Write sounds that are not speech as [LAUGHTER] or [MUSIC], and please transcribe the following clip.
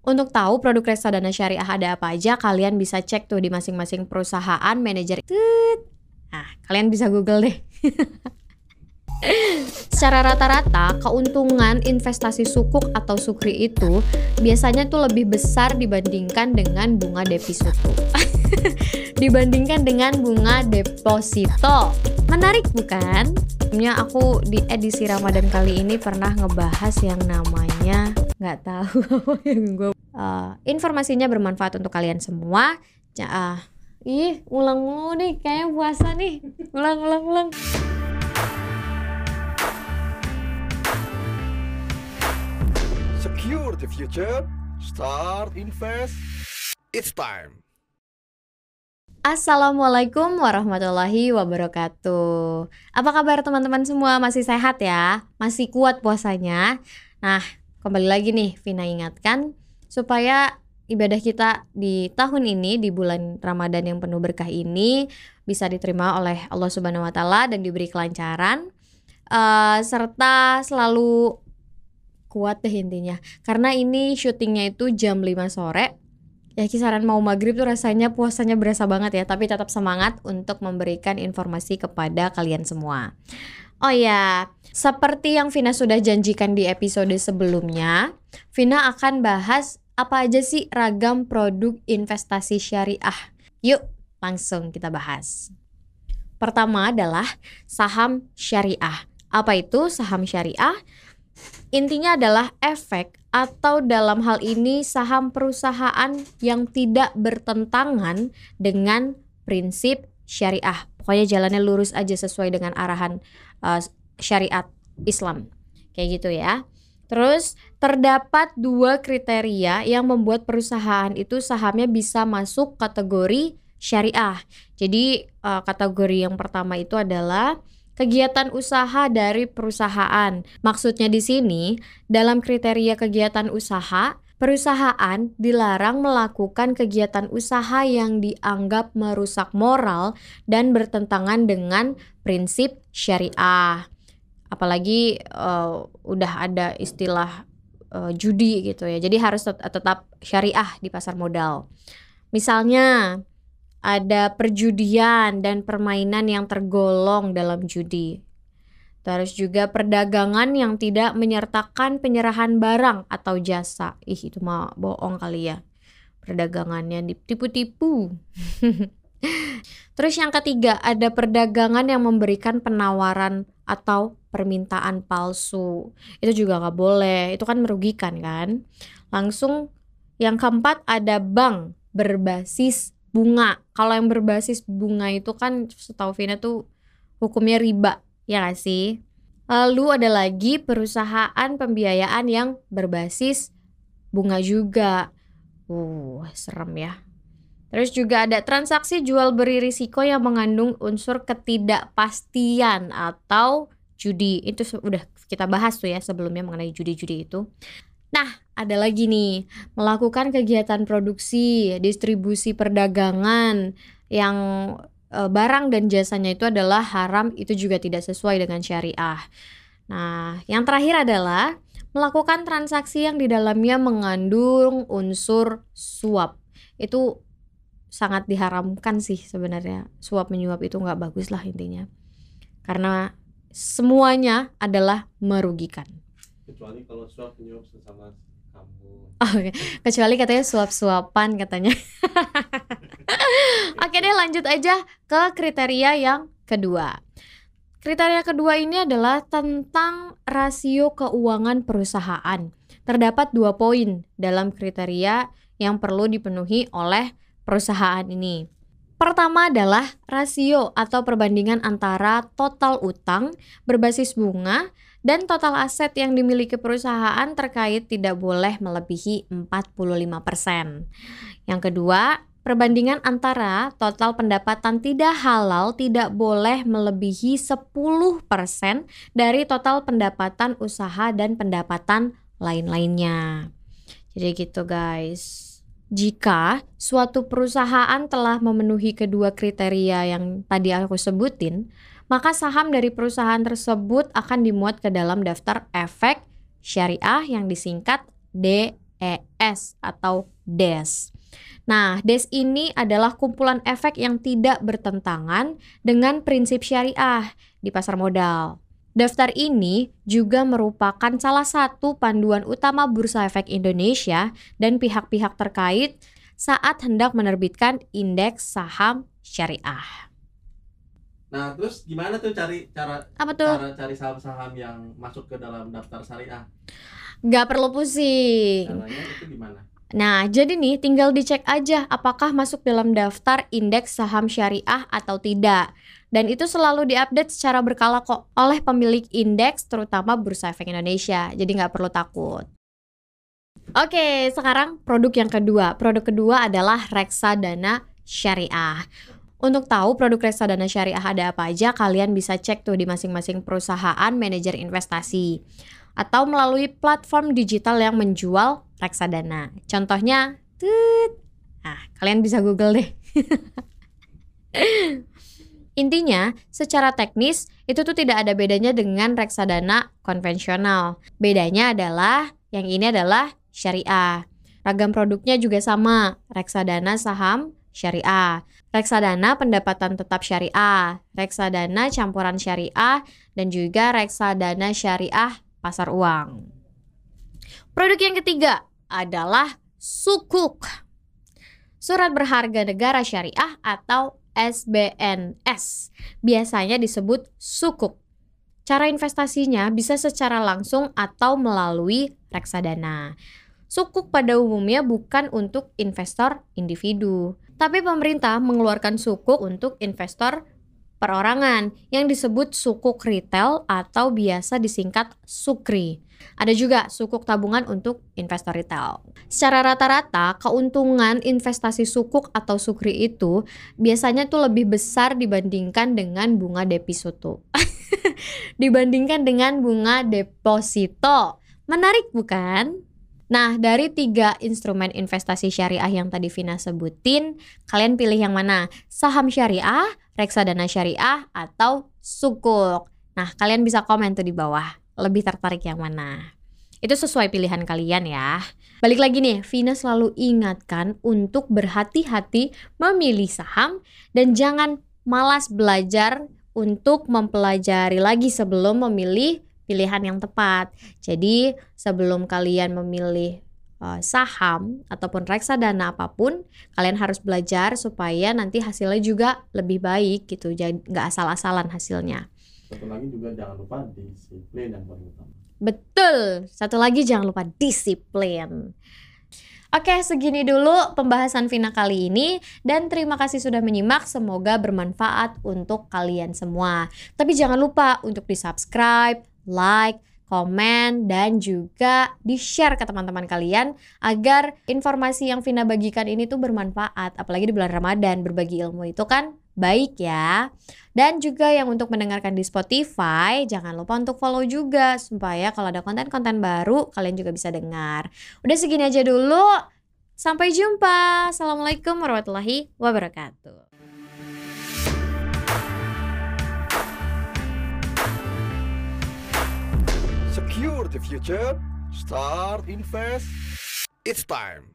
Untuk tahu produk reksadana syariah ada apa aja, kalian bisa cek tuh di masing-masing perusahaan manajer. Nah, kalian bisa Google deh. [LAUGHS] Secara rata-rata, keuntungan investasi sukuk atau sukri itu biasanya tuh lebih besar dibandingkan dengan bunga deposito. [LAUGHS] dibandingkan dengan bunga deposito. Menarik bukan? Aku di edisi Ramadan kali ini pernah ngebahas yang namanya nggak tahu [LAUGHS] apa yang gue uh, informasinya bermanfaat untuk kalian semua. Ja, uh, ih, ulang mulu nih kayak puasa nih. Ulang ulang ulang. Secure the future. Start invest. It's time. Assalamualaikum warahmatullahi wabarakatuh. Apa kabar teman-teman semua? Masih sehat ya? Masih kuat puasanya? Nah, kembali lagi nih Vina ingatkan supaya ibadah kita di tahun ini di bulan Ramadan yang penuh berkah ini bisa diterima oleh Allah Subhanahu wa taala dan diberi kelancaran uh, serta selalu kuat deh intinya. Karena ini syutingnya itu jam 5 sore. Ya kisaran mau maghrib tuh rasanya puasanya berasa banget ya tapi tetap semangat untuk memberikan informasi kepada kalian semua oh ya seperti yang Vina sudah janjikan di episode sebelumnya Vina akan bahas apa aja sih ragam produk investasi syariah. Yuk langsung kita bahas. Pertama adalah saham syariah. Apa itu saham syariah? Intinya adalah efek atau dalam hal ini saham perusahaan yang tidak bertentangan dengan prinsip syariah. Pokoknya jalannya lurus aja sesuai dengan arahan uh, syariat Islam. Kayak gitu ya. Terus terdapat dua kriteria yang membuat perusahaan itu sahamnya bisa masuk kategori syariah. Jadi uh, kategori yang pertama itu adalah kegiatan usaha dari perusahaan. Maksudnya di sini, dalam kriteria kegiatan usaha, perusahaan dilarang melakukan kegiatan usaha yang dianggap merusak moral dan bertentangan dengan prinsip syariah. Apalagi uh, udah ada istilah uh, judi gitu ya. Jadi harus tetap syariah di pasar modal. Misalnya ada perjudian dan permainan yang tergolong dalam judi. Terus juga perdagangan yang tidak menyertakan penyerahan barang atau jasa. Ih, itu mah bohong kali ya. Perdagangannya ditipu-tipu. [LAUGHS] Terus yang ketiga, ada perdagangan yang memberikan penawaran atau permintaan palsu. Itu juga nggak boleh, itu kan merugikan kan. Langsung yang keempat ada bank berbasis bunga. Kalau yang berbasis bunga itu kan setahu Vina tuh hukumnya riba, ya gak sih? Lalu ada lagi perusahaan pembiayaan yang berbasis bunga juga. Uh, serem ya. Terus juga ada transaksi jual beri risiko yang mengandung unsur ketidakpastian atau judi. Itu udah kita bahas tuh ya sebelumnya mengenai judi-judi itu. Nah, ada lagi nih, melakukan kegiatan produksi, distribusi perdagangan yang barang dan jasanya itu adalah haram, itu juga tidak sesuai dengan syariah. Nah, yang terakhir adalah melakukan transaksi yang di dalamnya mengandung unsur suap. Itu sangat diharamkan sih sebenarnya. Suap menyuap itu nggak bagus lah intinya. Karena semuanya adalah merugikan kecuali kalau suap menyuap sesama oh, okay. kecuali katanya suap-suapan katanya. [LAUGHS] Oke deh lanjut aja ke kriteria yang kedua. Kriteria kedua ini adalah tentang rasio keuangan perusahaan. Terdapat dua poin dalam kriteria yang perlu dipenuhi oleh perusahaan ini Pertama adalah rasio atau perbandingan antara total utang berbasis bunga dan total aset yang dimiliki perusahaan terkait tidak boleh melebihi 45%. Yang kedua, perbandingan antara total pendapatan tidak halal tidak boleh melebihi 10% dari total pendapatan usaha dan pendapatan lain-lainnya. Jadi gitu guys. Jika suatu perusahaan telah memenuhi kedua kriteria yang tadi aku sebutin, maka saham dari perusahaan tersebut akan dimuat ke dalam daftar efek syariah yang disingkat DES. Atau DES. Nah, DES ini adalah kumpulan efek yang tidak bertentangan dengan prinsip syariah di pasar modal. Daftar ini juga merupakan salah satu panduan utama Bursa Efek Indonesia dan pihak-pihak terkait saat hendak menerbitkan indeks saham syariah. Nah, terus gimana tuh cari cara Apa tuh? cara cari saham-saham yang masuk ke dalam daftar syariah? Gak perlu pusing. Caranya itu gimana? Nah, jadi nih tinggal dicek aja apakah masuk dalam daftar indeks saham syariah atau tidak. Dan itu selalu diupdate secara berkala kok oleh pemilik indeks terutama Bursa Efek Indonesia. Jadi nggak perlu takut. Oke, sekarang produk yang kedua. Produk kedua adalah reksadana syariah. Untuk tahu produk reksadana syariah ada apa aja, kalian bisa cek tuh di masing-masing perusahaan manajer investasi atau melalui platform digital yang menjual reksadana. Contohnya, tut. Nah, kalian bisa Google deh. [LAUGHS] Intinya, secara teknis itu tuh tidak ada bedanya dengan reksadana konvensional. Bedanya adalah yang ini adalah syariah. Ragam produknya juga sama, reksadana saham syariah, reksadana pendapatan tetap syariah, reksadana campuran syariah, dan juga reksadana syariah pasar uang. Produk yang ketiga adalah sukuk. Surat berharga negara syariah atau SBNS. Biasanya disebut sukuk. Cara investasinya bisa secara langsung atau melalui reksadana. Sukuk pada umumnya bukan untuk investor individu, tapi pemerintah mengeluarkan sukuk untuk investor perorangan yang disebut sukuk retail atau biasa disingkat sukri. Ada juga sukuk tabungan untuk investor retail. Secara rata-rata, keuntungan investasi sukuk atau sukri itu biasanya tuh lebih besar dibandingkan dengan bunga deposito. [LAUGHS] dibandingkan dengan bunga deposito. Menarik bukan? Nah, dari tiga instrumen investasi syariah yang tadi Vina sebutin, kalian pilih yang mana? Saham syariah, reksadana syariah, atau sukuk? Nah, kalian bisa komen tuh di bawah. Lebih tertarik yang mana? Itu sesuai pilihan kalian ya. Balik lagi nih, Vina selalu ingatkan untuk berhati-hati memilih saham dan jangan malas belajar untuk mempelajari lagi sebelum memilih pilihan yang tepat. Jadi, sebelum kalian memilih saham ataupun reksadana apa pun, kalian harus belajar supaya nanti hasilnya juga lebih baik gitu. Jadi nggak asal-asalan hasilnya. Satu lagi juga jangan lupa disiplin yang paling utama. Betul. Satu lagi jangan lupa disiplin. Oke, segini dulu pembahasan Vina kali ini dan terima kasih sudah menyimak. Semoga bermanfaat untuk kalian semua. Tapi jangan lupa untuk di-subscribe, like, komen, dan juga di-share ke teman-teman kalian agar informasi yang Vina bagikan ini tuh bermanfaat. Apalagi di bulan Ramadan, berbagi ilmu itu kan baik ya. Dan juga yang untuk mendengarkan di Spotify, jangan lupa untuk follow juga supaya kalau ada konten-konten baru kalian juga bisa dengar. Udah segini aja dulu. Sampai jumpa. Assalamualaikum warahmatullahi wabarakatuh. Secure the future. Start invest. It's time.